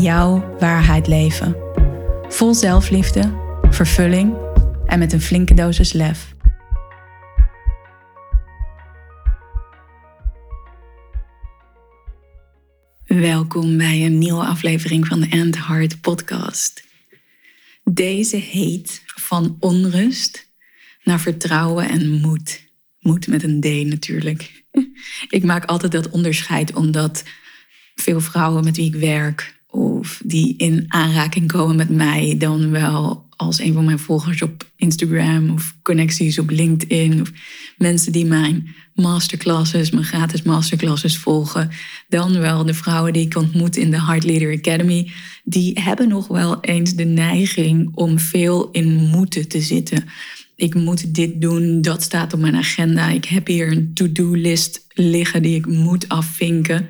jouw waarheid leven. Vol zelfliefde, vervulling en met een flinke dosis lef. Welkom bij een nieuwe aflevering van de End Heart podcast. Deze heet van onrust naar vertrouwen en moed. Moed met een D natuurlijk. Ik maak altijd dat onderscheid omdat veel vrouwen met wie ik werk of die in aanraking komen met mij dan wel als een van mijn volgers op Instagram of connecties op LinkedIn of mensen die mijn masterclasses, mijn gratis masterclasses volgen, dan wel de vrouwen die ik ontmoet in de Heart Leader Academy, die hebben nog wel eens de neiging om veel in moeten te zitten. Ik moet dit doen, dat staat op mijn agenda. Ik heb hier een to-do-list liggen die ik moet afvinken.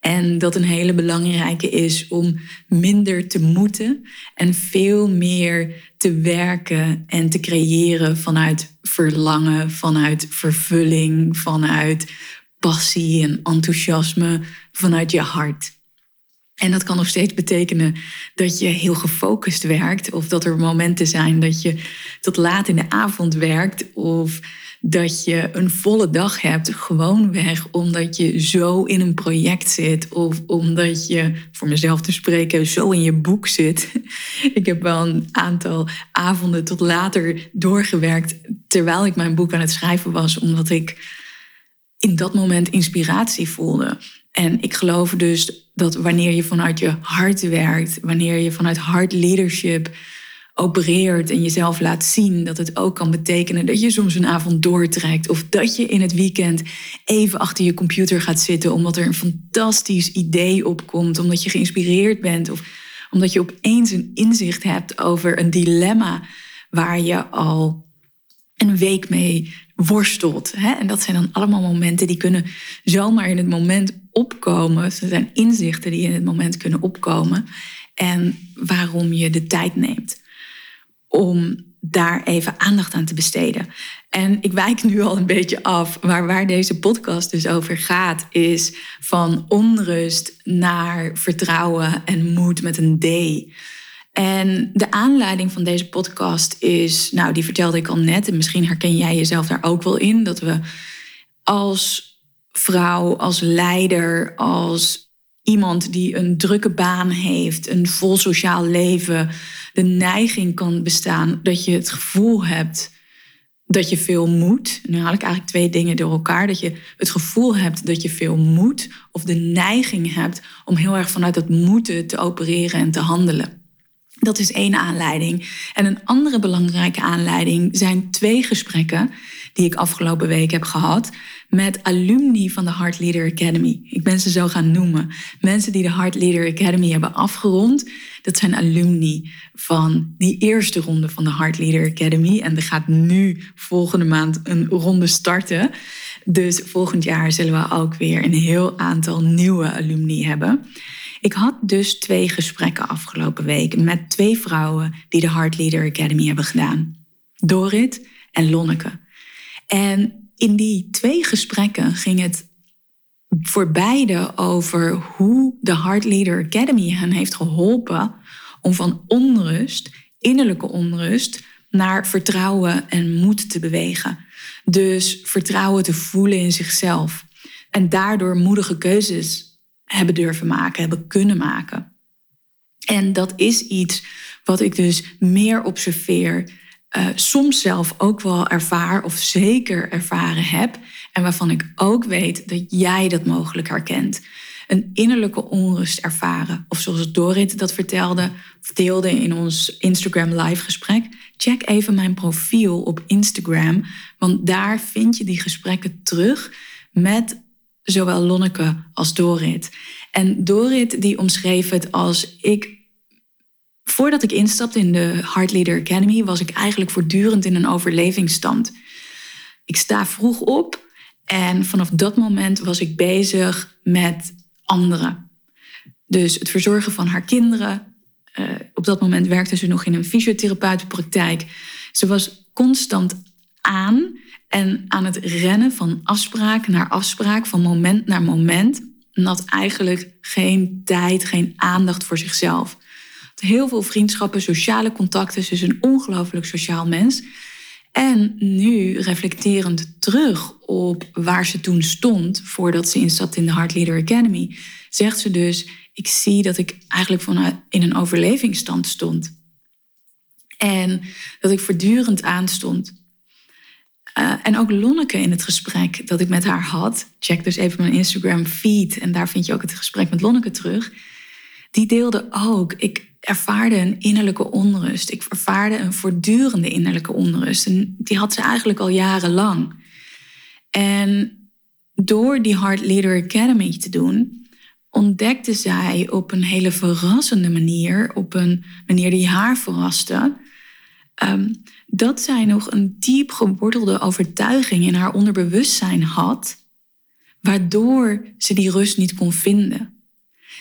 En dat een hele belangrijke is om minder te moeten en veel meer te werken en te creëren vanuit verlangen, vanuit vervulling, vanuit passie en enthousiasme, vanuit je hart. En dat kan nog steeds betekenen dat je heel gefocust werkt, of dat er momenten zijn dat je tot laat in de avond werkt, of dat je een volle dag hebt, gewoonweg omdat je zo in een project zit of omdat je, voor mezelf te spreken, zo in je boek zit. Ik heb wel een aantal avonden tot later doorgewerkt terwijl ik mijn boek aan het schrijven was, omdat ik in dat moment inspiratie voelde. En ik geloof dus dat wanneer je vanuit je hart werkt, wanneer je vanuit hard leadership opereert en jezelf laat zien, dat het ook kan betekenen dat je soms een avond doortrekt. Of dat je in het weekend even achter je computer gaat zitten omdat er een fantastisch idee opkomt, omdat je geïnspireerd bent of omdat je opeens een inzicht hebt over een dilemma waar je al een week mee worstelt. Hè? En dat zijn dan allemaal momenten die kunnen zomaar in het moment opkomen. Er zijn inzichten die in het moment kunnen opkomen. En waarom je de tijd neemt om daar even aandacht aan te besteden. En ik wijk nu al een beetje af, maar waar deze podcast dus over gaat, is van onrust naar vertrouwen en moed met een D. En de aanleiding van deze podcast is, nou, die vertelde ik al net, en misschien herken jij jezelf daar ook wel in, dat we als vrouw, als leider, als iemand die een drukke baan heeft, een vol sociaal leven, de neiging kan bestaan dat je het gevoel hebt dat je veel moet. Nu haal ik eigenlijk twee dingen door elkaar. Dat je het gevoel hebt dat je veel moet, of de neiging hebt om heel erg vanuit dat moeten te opereren en te handelen. Dat is één aanleiding. En een andere belangrijke aanleiding zijn twee gesprekken die ik afgelopen week heb gehad met alumni van de Heart Leader Academy. Ik ben ze zo gaan noemen. Mensen die de Heart Leader Academy hebben afgerond. Dat zijn alumni van die eerste ronde van de Heart Leader Academy. En er gaat nu volgende maand een ronde starten. Dus volgend jaar zullen we ook weer een heel aantal nieuwe alumni hebben. Ik had dus twee gesprekken afgelopen week met twee vrouwen die de Heart Leader Academy hebben gedaan. Dorit en Lonneke. En in die twee gesprekken ging het voor beide over hoe de Heart Leader Academy hen heeft geholpen om van onrust, innerlijke onrust, naar vertrouwen en moed te bewegen. Dus vertrouwen te voelen in zichzelf. En daardoor moedige keuzes hebben durven maken, hebben kunnen maken. En dat is iets wat ik dus meer observeer uh, soms zelf ook wel ervaar of zeker ervaren heb. En waarvan ik ook weet dat jij dat mogelijk herkent. Een innerlijke onrust ervaren. Of zoals Dorit dat vertelde, deelde in ons Instagram live gesprek. Check even mijn profiel op Instagram. Want daar vind je die gesprekken terug met zowel Lonneke als Dorit. En Dorit die omschreef het als ik. Voordat ik instapte in de Heart Leader Academy was ik eigenlijk voortdurend in een overlevingsstand. Ik sta vroeg op en vanaf dat moment was ik bezig met anderen. Dus het verzorgen van haar kinderen. Uh, op dat moment werkte ze nog in een fysiotherapeutenpraktijk. Ze was constant aan en aan het rennen van afspraak naar afspraak, van moment naar moment. En had eigenlijk geen tijd, geen aandacht voor zichzelf. Heel veel vriendschappen, sociale contacten. Ze is een ongelooflijk sociaal mens. En nu, reflecterend terug op waar ze toen stond, voordat ze instapte in de Heart Leader Academy, zegt ze dus: Ik zie dat ik eigenlijk vanuit in een overlevingsstand stond. En dat ik voortdurend aanstond. Uh, en ook Lonneke in het gesprek dat ik met haar had. Check dus even mijn Instagram feed en daar vind je ook het gesprek met Lonneke terug. Die deelde ook, ik ervaarde een innerlijke onrust. Ik ervaarde een voortdurende innerlijke onrust. En die had ze eigenlijk al jarenlang. En door die Heart Leader Academy te doen, ontdekte zij op een hele verrassende manier, op een manier die haar verraste, um, dat zij nog een diep gewortelde overtuiging in haar onderbewustzijn had, waardoor ze die rust niet kon vinden.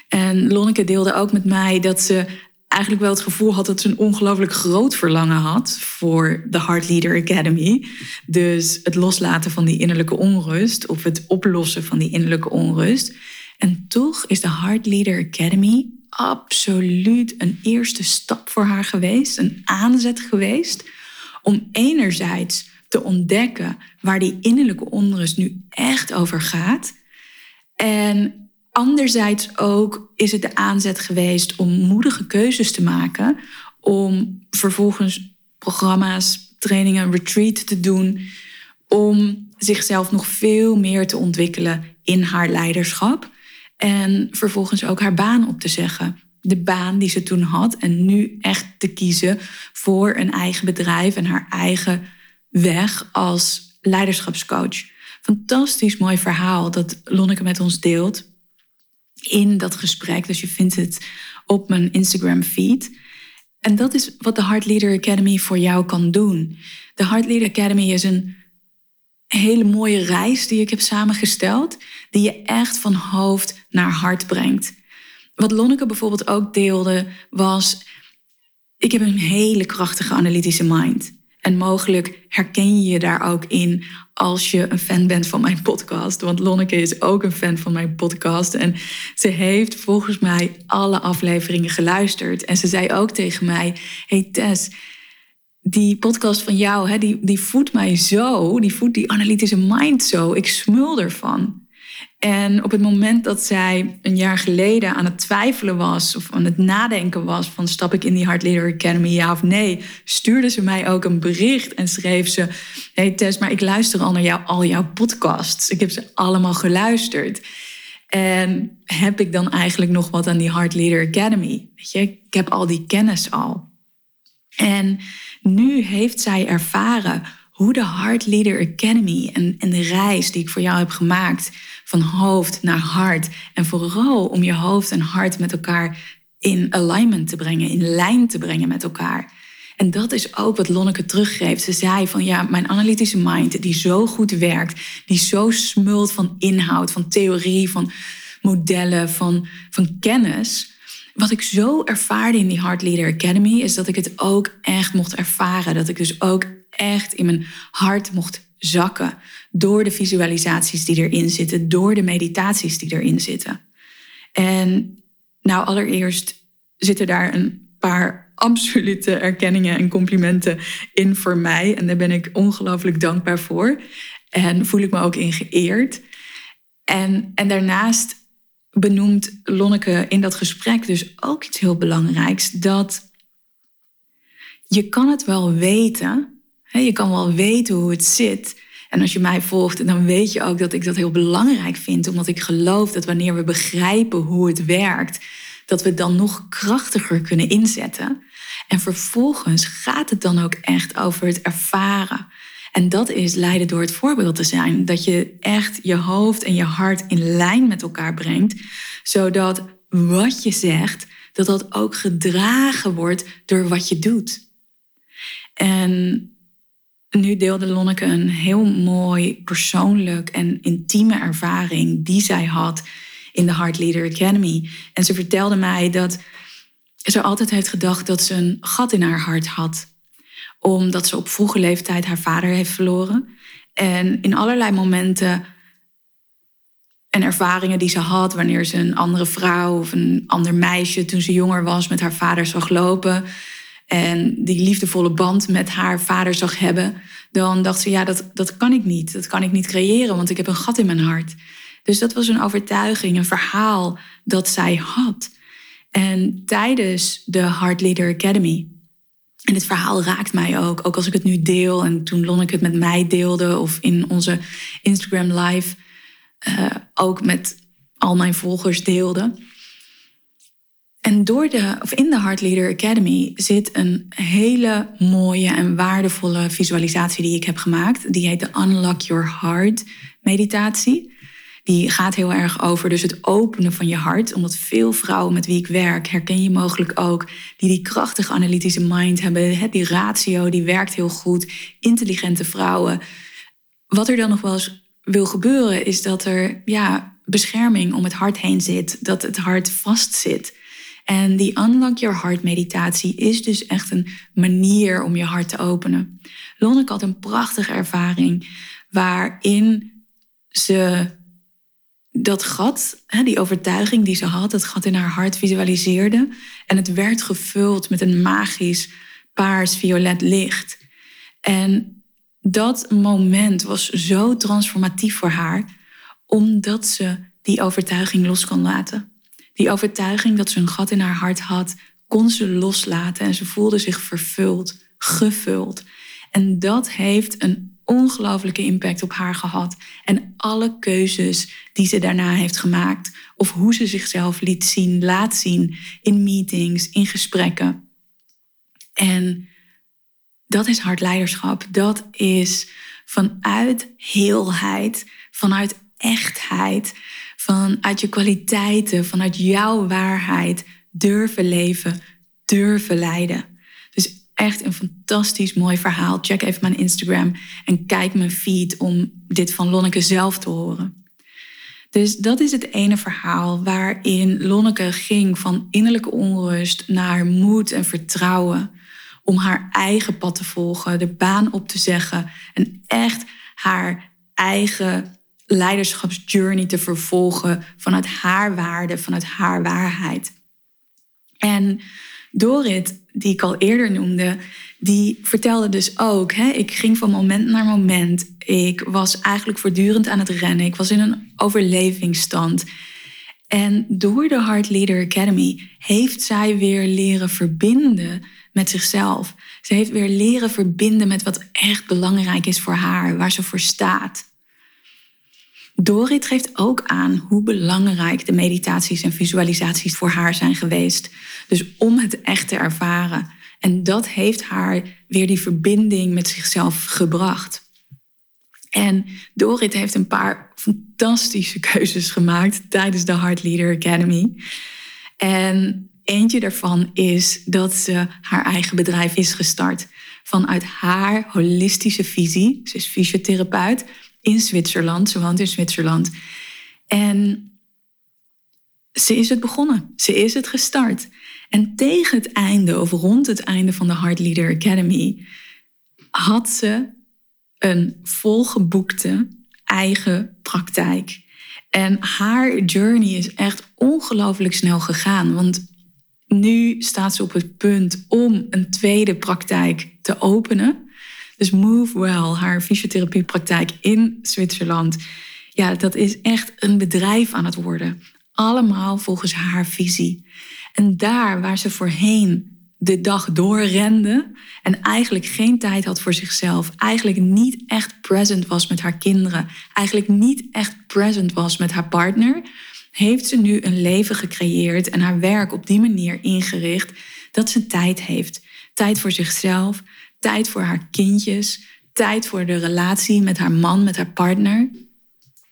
En Lonneke deelde ook met mij dat ze eigenlijk wel het gevoel had dat ze een ongelooflijk groot verlangen had voor de Heart Leader Academy. Dus het loslaten van die innerlijke onrust of het oplossen van die innerlijke onrust. En toch is de Heart Leader Academy absoluut een eerste stap voor haar geweest, een aanzet geweest om enerzijds te ontdekken waar die innerlijke onrust nu echt over gaat. En anderzijds ook is het de aanzet geweest om moedige keuzes te maken, om vervolgens programma's, trainingen, retreat te doen, om zichzelf nog veel meer te ontwikkelen in haar leiderschap. En vervolgens ook haar baan op te zeggen. De baan die ze toen had en nu echt te kiezen voor een eigen bedrijf en haar eigen weg als leiderschapscoach. Fantastisch mooi verhaal dat Lonneke met ons deelt in dat gesprek. Dus je vindt het op mijn Instagram feed. En dat is wat de Heart Leader Academy voor jou kan doen. De Heart Leader Academy is een hele mooie reis die ik heb samengesteld, die je echt van hoofd naar hart brengt. Wat Lonneke bijvoorbeeld ook deelde was, ik heb een hele krachtige analytische mind. En mogelijk herken je je daar ook in als je een fan bent van mijn podcast. Want Lonneke is ook een fan van mijn podcast. En ze heeft volgens mij alle afleveringen geluisterd. En ze zei ook tegen mij: Hey Tess, die podcast van jou, hè, die, die voedt mij zo. Die voedt die analytische mind zo. Ik smul ervan. En op het moment dat zij een jaar geleden aan het twijfelen was of aan het nadenken was van stap ik in die Heart Leader Academy ja of nee, stuurde ze mij ook een bericht en schreef ze: Hey Tess, maar ik luister al naar jou, al jouw podcasts. Ik heb ze allemaal geluisterd. En heb ik dan eigenlijk nog wat aan die Heart Leader Academy? Weet je, ik heb al die kennis al. En nu heeft zij ervaren hoe de Heart Leader Academy en, en de reis die ik voor jou heb gemaakt, van hoofd naar hart. En vooral om je hoofd en hart met elkaar in alignment te brengen, in lijn te brengen met elkaar. En dat is ook wat Lonneke teruggeeft. Ze zei van ja, mijn analytische mind die zo goed werkt, die zo smult van inhoud, van theorie, van modellen, van, van kennis. Wat ik zo ervaarde in die Heart Leader Academy is dat ik het ook echt mocht ervaren. Dat ik dus ook echt in mijn hart mocht zakken. Door de visualisaties die erin zitten, door de meditaties die erin zitten. En nou, allereerst zitten daar een paar absolute erkenningen en complimenten in voor mij. En daar ben ik ongelooflijk dankbaar voor. En voel ik me ook in geëerd. En, en daarnaast benoemt Lonneke in dat gesprek dus ook iets heel belangrijks. Dat je kan het wel weten, je kan wel weten hoe het zit. En als je mij volgt, dan weet je ook dat ik dat heel belangrijk vind. Omdat ik geloof dat wanneer we begrijpen hoe het werkt, dat we het dan nog krachtiger kunnen inzetten. En vervolgens gaat het dan ook echt over het ervaren. En dat is leiden door het voorbeeld te zijn. Dat je echt je hoofd en je hart in lijn met elkaar brengt, zodat wat je zegt, dat dat ook gedragen wordt door wat je doet. En nu deelde Lonneke een heel mooi persoonlijk en intieme ervaring die zij had in de Heart Leader Academy. En ze vertelde mij dat ze altijd heeft gedacht dat ze een gat in haar hart had. Omdat ze op vroege leeftijd haar vader heeft verloren. En in allerlei momenten en ervaringen die ze had wanneer ze een andere vrouw of een ander meisje toen ze jonger was met haar vader zag lopen en die liefdevolle band met haar vader zag hebben, dan dacht ze ja, dat, dat kan ik niet. Dat kan ik niet creëren, want ik heb een gat in mijn hart. Dus dat was een overtuiging, een verhaal dat zij had. En tijdens de Heart Leader Academy, en dit verhaal raakt mij ook, ook als ik het nu deel en toen Lonneke het met mij deelde of in onze Instagram live uh, ook met al mijn volgers deelde. En door de, of in de Heart Leader Academy zit een hele mooie en waardevolle visualisatie die ik heb gemaakt. Die heet de Unlock Your Heart meditatie. Die gaat heel erg over dus het openen van je hart. Omdat veel vrouwen met wie ik werk, herken je mogelijk ook, die die krachtige analytische mind hebben. Die ratio, die werkt heel goed. Intelligente vrouwen. Wat er dan nog wel eens wil gebeuren, is dat er ja, bescherming om het hart heen zit. Dat het hart vast zit. En die Unlock Your Heart meditatie is dus echt een manier om je hart te openen. Lonneke had een prachtige ervaring waarin ze dat gat, die overtuiging die ze had, dat gat in haar hart visualiseerde. En het werd gevuld met een magisch paars-violet licht. En dat moment was zo transformatief voor haar, omdat ze die overtuiging los kon laten. Die overtuiging dat ze een gat in haar hart had, kon ze loslaten en ze voelde zich vervuld, gevuld. En dat heeft een ongelooflijke impact op haar gehad. En alle keuzes die ze daarna heeft gemaakt, of hoe ze zichzelf liet zien, laat zien in meetings, in gesprekken. En dat is hard leiderschap. Dat is vanuit heelheid, vanuit echtheid, vanuit je kwaliteiten, vanuit jouw waarheid durven leven, durven leiden. Dus echt een fantastisch mooi verhaal. Check even mijn Instagram en kijk mijn feed om dit van Lonneke zelf te horen. Dus dat is het ene verhaal waarin Lonneke ging van innerlijke onrust naar moed en vertrouwen om haar eigen pad te volgen, de baan op te zeggen en echt haar eigen leiderschapsjourney te vervolgen vanuit haar waarde, vanuit haar waarheid. En Dorit, die ik al eerder noemde, die vertelde dus ook: hè, ik ging van moment naar moment. Ik was eigenlijk voortdurend aan het rennen. Ik was in een overlevingsstand. En door de Heart Leader Academy heeft zij weer leren verbinden met zichzelf. Ze heeft weer leren verbinden met wat echt belangrijk is voor haar, waar ze voor staat. Dorit geeft ook aan hoe belangrijk de meditaties en visualisaties voor haar zijn geweest. Dus om het echt te ervaren. En dat heeft haar weer die verbinding met zichzelf gebracht. En Dorit heeft een paar fantastische keuzes gemaakt tijdens de Heart Leader Academy. En eentje daarvan is dat ze haar eigen bedrijf is gestart. Vanuit haar holistische visie. Ze is fysiotherapeut in Zwitserland. Ze woont in Zwitserland. En ze is het begonnen. Ze is het gestart. En tegen het einde, of rond het einde van de Heart Leader Academy, had ze een volgeboekte eigen praktijk. En haar journey is echt ongelooflijk snel gegaan. Want nu staat ze op het punt om een tweede praktijk te openen. Dus Move Well, haar fysiotherapiepraktijk in Zwitserland. Ja, dat is echt een bedrijf aan het worden. Allemaal volgens haar visie. En daar waar ze voorheen de dag doorrende en eigenlijk geen tijd had voor zichzelf, eigenlijk niet echt present was met haar kinderen, eigenlijk niet echt present was met haar partner, heeft ze nu een leven gecreëerd en haar werk op die manier ingericht dat ze tijd heeft. Tijd voor zichzelf, tijd voor haar kindjes, tijd voor de relatie met haar man, met haar partner.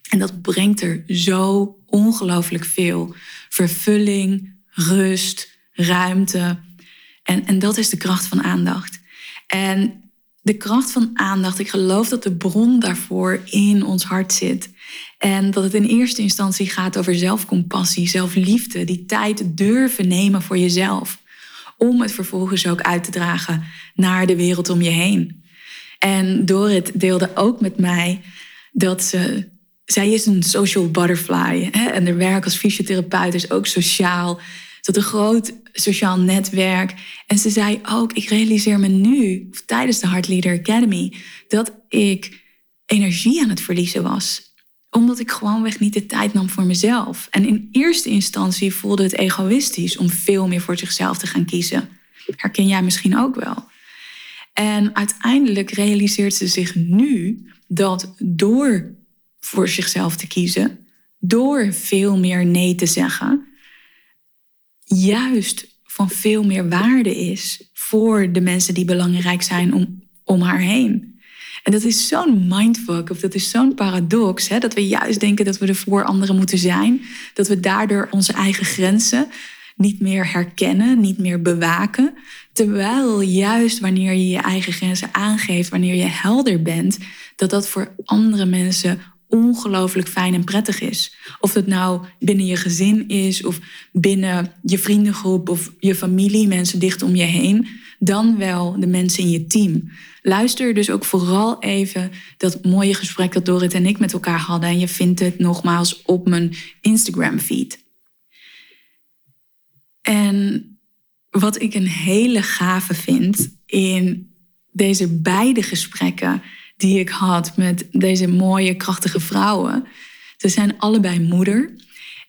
En dat brengt er zo ongelooflijk veel vervulling, rust, ruimte. En, en dat is de kracht van aandacht. En de kracht van aandacht, ik geloof dat de bron daarvoor in ons hart zit. En dat het in eerste instantie gaat over zelfcompassie, zelfliefde, die tijd durven nemen voor jezelf. Om het vervolgens ook uit te dragen naar de wereld om je heen. En Dorit deelde ook met mij dat ze. Zij is een social butterfly. Hè? En haar werk als fysiotherapeut is ook sociaal. Ze had een groot sociaal netwerk. En ze zei ook: Ik realiseer me nu, tijdens de Heart Leader Academy, dat ik energie aan het verliezen was omdat ik gewoonweg niet de tijd nam voor mezelf. En in eerste instantie voelde het egoïstisch om veel meer voor zichzelf te gaan kiezen. Herken jij misschien ook wel. En uiteindelijk realiseert ze zich nu dat door voor zichzelf te kiezen, door veel meer nee te zeggen, juist van veel meer waarde is voor de mensen die belangrijk zijn om, om haar heen. En dat is zo'n mindfuck, of dat is zo'n paradox, hè, dat we juist denken dat we er voor anderen moeten zijn, dat we daardoor onze eigen grenzen niet meer herkennen, niet meer bewaken. Terwijl juist wanneer je je eigen grenzen aangeeft, wanneer je helder bent, dat dat voor andere mensen ongelooflijk fijn en prettig is. Of het nou binnen je gezin is, of binnen je vriendengroep of je familie, mensen dicht om je heen, dan wel de mensen in je team. Luister dus ook vooral even dat mooie gesprek dat Dorit en ik met elkaar hadden. En je vindt het nogmaals op mijn Instagram feed. En wat ik een hele gave vind in deze beide gesprekken die ik had met deze mooie, krachtige vrouwen. Ze zijn allebei moeder.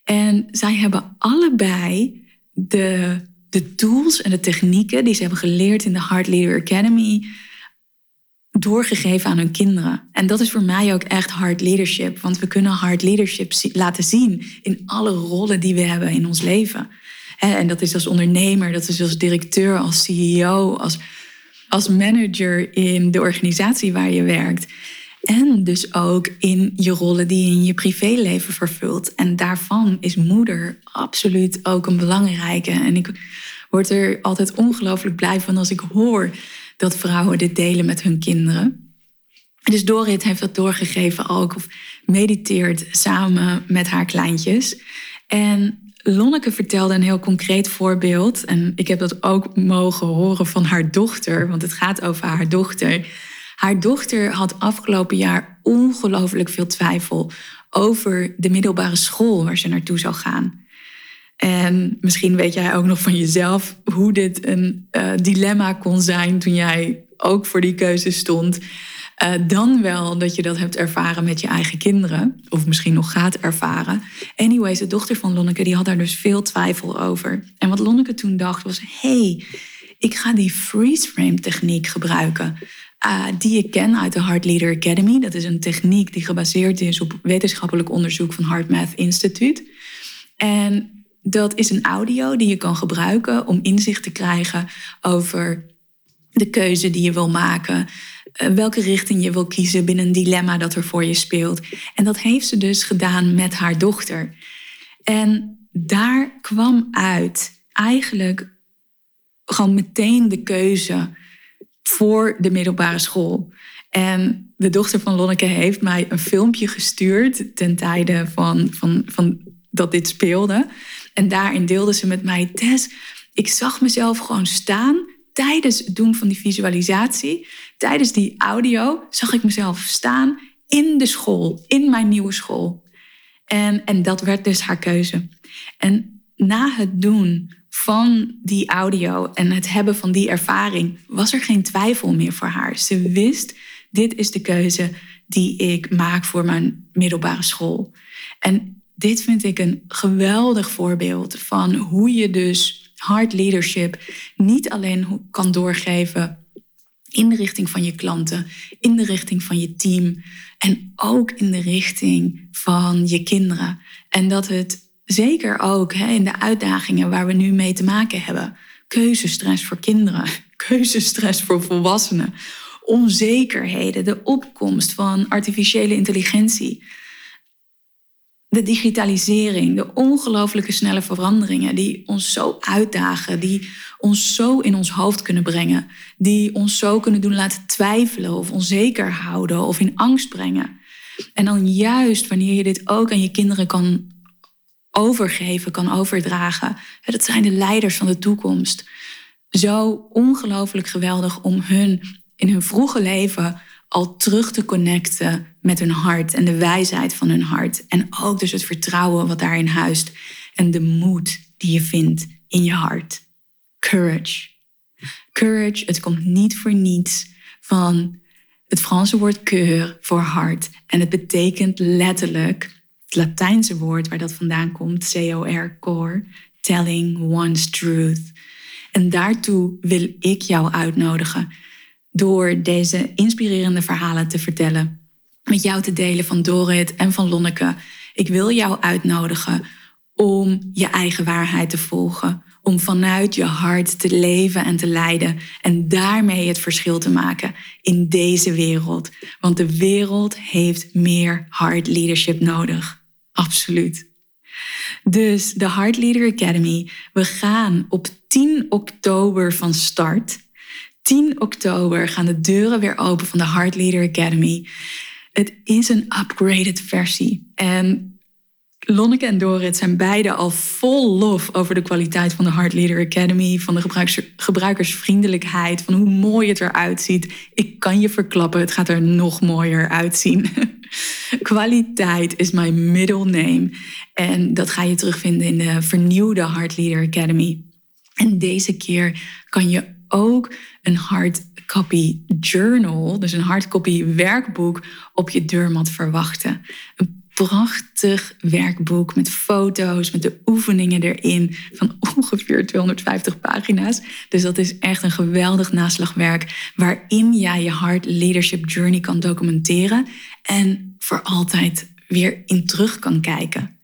En zij hebben allebei de, de tools en de technieken die ze hebben geleerd in de Heart Leader Academy doorgegeven aan hun kinderen. En dat is voor mij ook echt hard leadership. Want we kunnen hard leadership laten zien in alle rollen die we hebben in ons leven. En dat is als ondernemer, dat is als directeur, als CEO, als, als manager in de organisatie waar je werkt. En dus ook in je rollen die je in je privéleven vervult. En daarvan is moeder absoluut ook een belangrijke. En ik word er altijd ongelooflijk blij van als ik hoor dat vrouwen dit delen met hun kinderen. Dus Dorit heeft dat doorgegeven ook, of mediteert samen met haar kleintjes. En Lonneke vertelde een heel concreet voorbeeld. En ik heb dat ook mogen horen van haar dochter, want het gaat over haar dochter. Haar dochter had afgelopen jaar ongelooflijk veel twijfel over de middelbare school waar ze naartoe zou gaan. En misschien weet jij ook nog van jezelf hoe dit een uh, dilemma kon zijn toen jij ook voor die keuze stond. Uh, dan wel dat je dat hebt ervaren met je eigen kinderen. Of misschien nog gaat ervaren. Anyways, de dochter van Lonneke die had daar dus veel twijfel over. En wat Lonneke toen dacht was... hey, ik ga die freeze frame techniek gebruiken. Uh, die ik ken uit de Heart Leader Academy. Dat is een techniek die gebaseerd is op wetenschappelijk onderzoek van HeartMath Institute. En dat is een audio die je kan gebruiken om inzicht te krijgen over de keuze die je wil maken. Eh, welke richting je wil kiezen binnen een dilemma dat er voor je speelt. En dat heeft ze dus gedaan met haar dochter. En daar kwam uit eigenlijk gewoon meteen de keuze voor de middelbare school. En de dochter van Lonneke heeft mij een filmpje gestuurd ten tijde van, van, van dat dit speelde. En daarin deelde ze met mij, Tess, ik zag mezelf gewoon staan tijdens het doen van die visualisatie. Tijdens die audio zag ik mezelf staan in de school, in mijn nieuwe school. En, en dat werd dus haar keuze. En na het doen van die audio en het hebben van die ervaring was er geen twijfel meer voor haar. Ze wist, dit is de keuze die ik maak voor mijn middelbare school. En dit vind ik een geweldig voorbeeld van hoe je dus hard leadership niet alleen kan doorgeven in de richting van je klanten, in de richting van je team en ook in de richting van je kinderen. En dat het zeker ook hè, in de uitdagingen waar we nu mee te maken hebben, keuzestress voor kinderen, keuzestress voor volwassenen, onzekerheden, de opkomst van artificiële intelligentie, de digitalisering, de ongelooflijke snelle veranderingen die ons zo uitdagen, die ons zo in ons hoofd kunnen brengen, die ons zo kunnen doen laten twijfelen of onzeker houden of in angst brengen. En dan juist wanneer je dit ook aan je kinderen kan overgeven, kan overdragen. Dat zijn de leiders van de toekomst. Zo ongelooflijk geweldig om hun in hun vroege leven al terug te connecten met hun hart en de wijsheid van hun hart. En ook dus het vertrouwen wat daarin huist en de moed die je vindt in je hart. Courage. Courage, het komt niet voor niets van het Franse woord cœur voor hart. En het betekent letterlijk het Latijnse woord waar dat vandaan komt, C-O-R, core, telling one's truth. En daartoe wil ik jou uitnodigen door deze inspirerende verhalen te vertellen, met jou te delen van Dorit en van Lonneke. Ik wil jou uitnodigen om je eigen waarheid te volgen, om vanuit je hart te leven en te leiden en daarmee het verschil te maken in deze wereld. Want de wereld heeft meer hard leadership nodig. Absoluut. Dus de Heart Leader Academy, we gaan op 10 oktober van start. 10 oktober gaan de deuren weer open van de Heart Leader Academy. Het is een upgraded versie. En Lonneke en Dorit zijn beide al vol lof over de kwaliteit van de Heart Leader Academy, van de gebruikers, gebruikersvriendelijkheid, van hoe mooi het eruit ziet. Ik kan je verklappen, het gaat er nog mooier uitzien. Kwaliteit is mijn middle name. En dat ga je terugvinden in de vernieuwde Heart Leader Academy. En deze keer kan je ook een hardcopy journal, dus een hardcopy werkboek, op je deurmat verwachten. Een prachtig werkboek met foto's, met de oefeningen erin van ongeveer 250 pagina's. Dus dat is echt een geweldig naslagwerk waarin jij je hard leadership journey kan documenteren en voor altijd weer in terug kan kijken.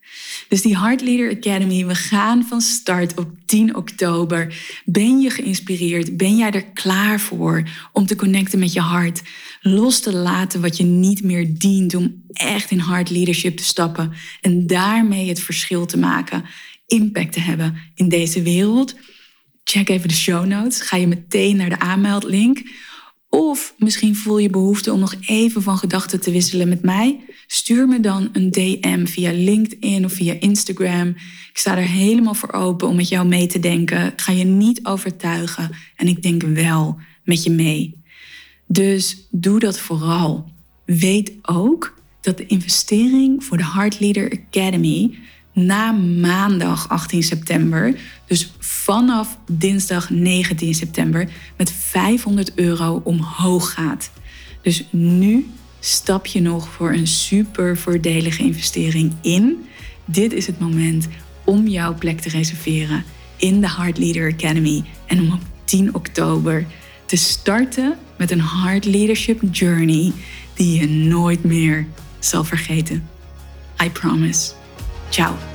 Dus die Heart Leader Academy, we gaan van start op 10 oktober. Ben je geïnspireerd? Ben jij er klaar voor om te connecten met je hart? Los te laten wat je niet meer dient om echt in hard leadership te stappen en daarmee het verschil te maken, impact te hebben in deze wereld. Check even de show notes. Ga je meteen naar de aanmeldlink. Of misschien voel je behoefte om nog even van gedachten te wisselen met mij. Stuur me dan een DM via LinkedIn of via Instagram. Ik sta er helemaal voor open om met jou mee te denken. Ik ga je niet overtuigen en ik denk wel met je mee. Dus doe dat vooral. Weet ook dat de investering voor de Heart Leader Academy na maandag 18 september, dus vanaf dinsdag 19 september, met 500 euro omhoog gaat. Dus nu stap je nog voor een super voordelige investering in. Dit is het moment om jouw plek te reserveren in de Heart Leader Academy en om op 10 oktober te starten met een Heart Leadership Journey die je nooit meer zal vergeten. I promise. Ciao.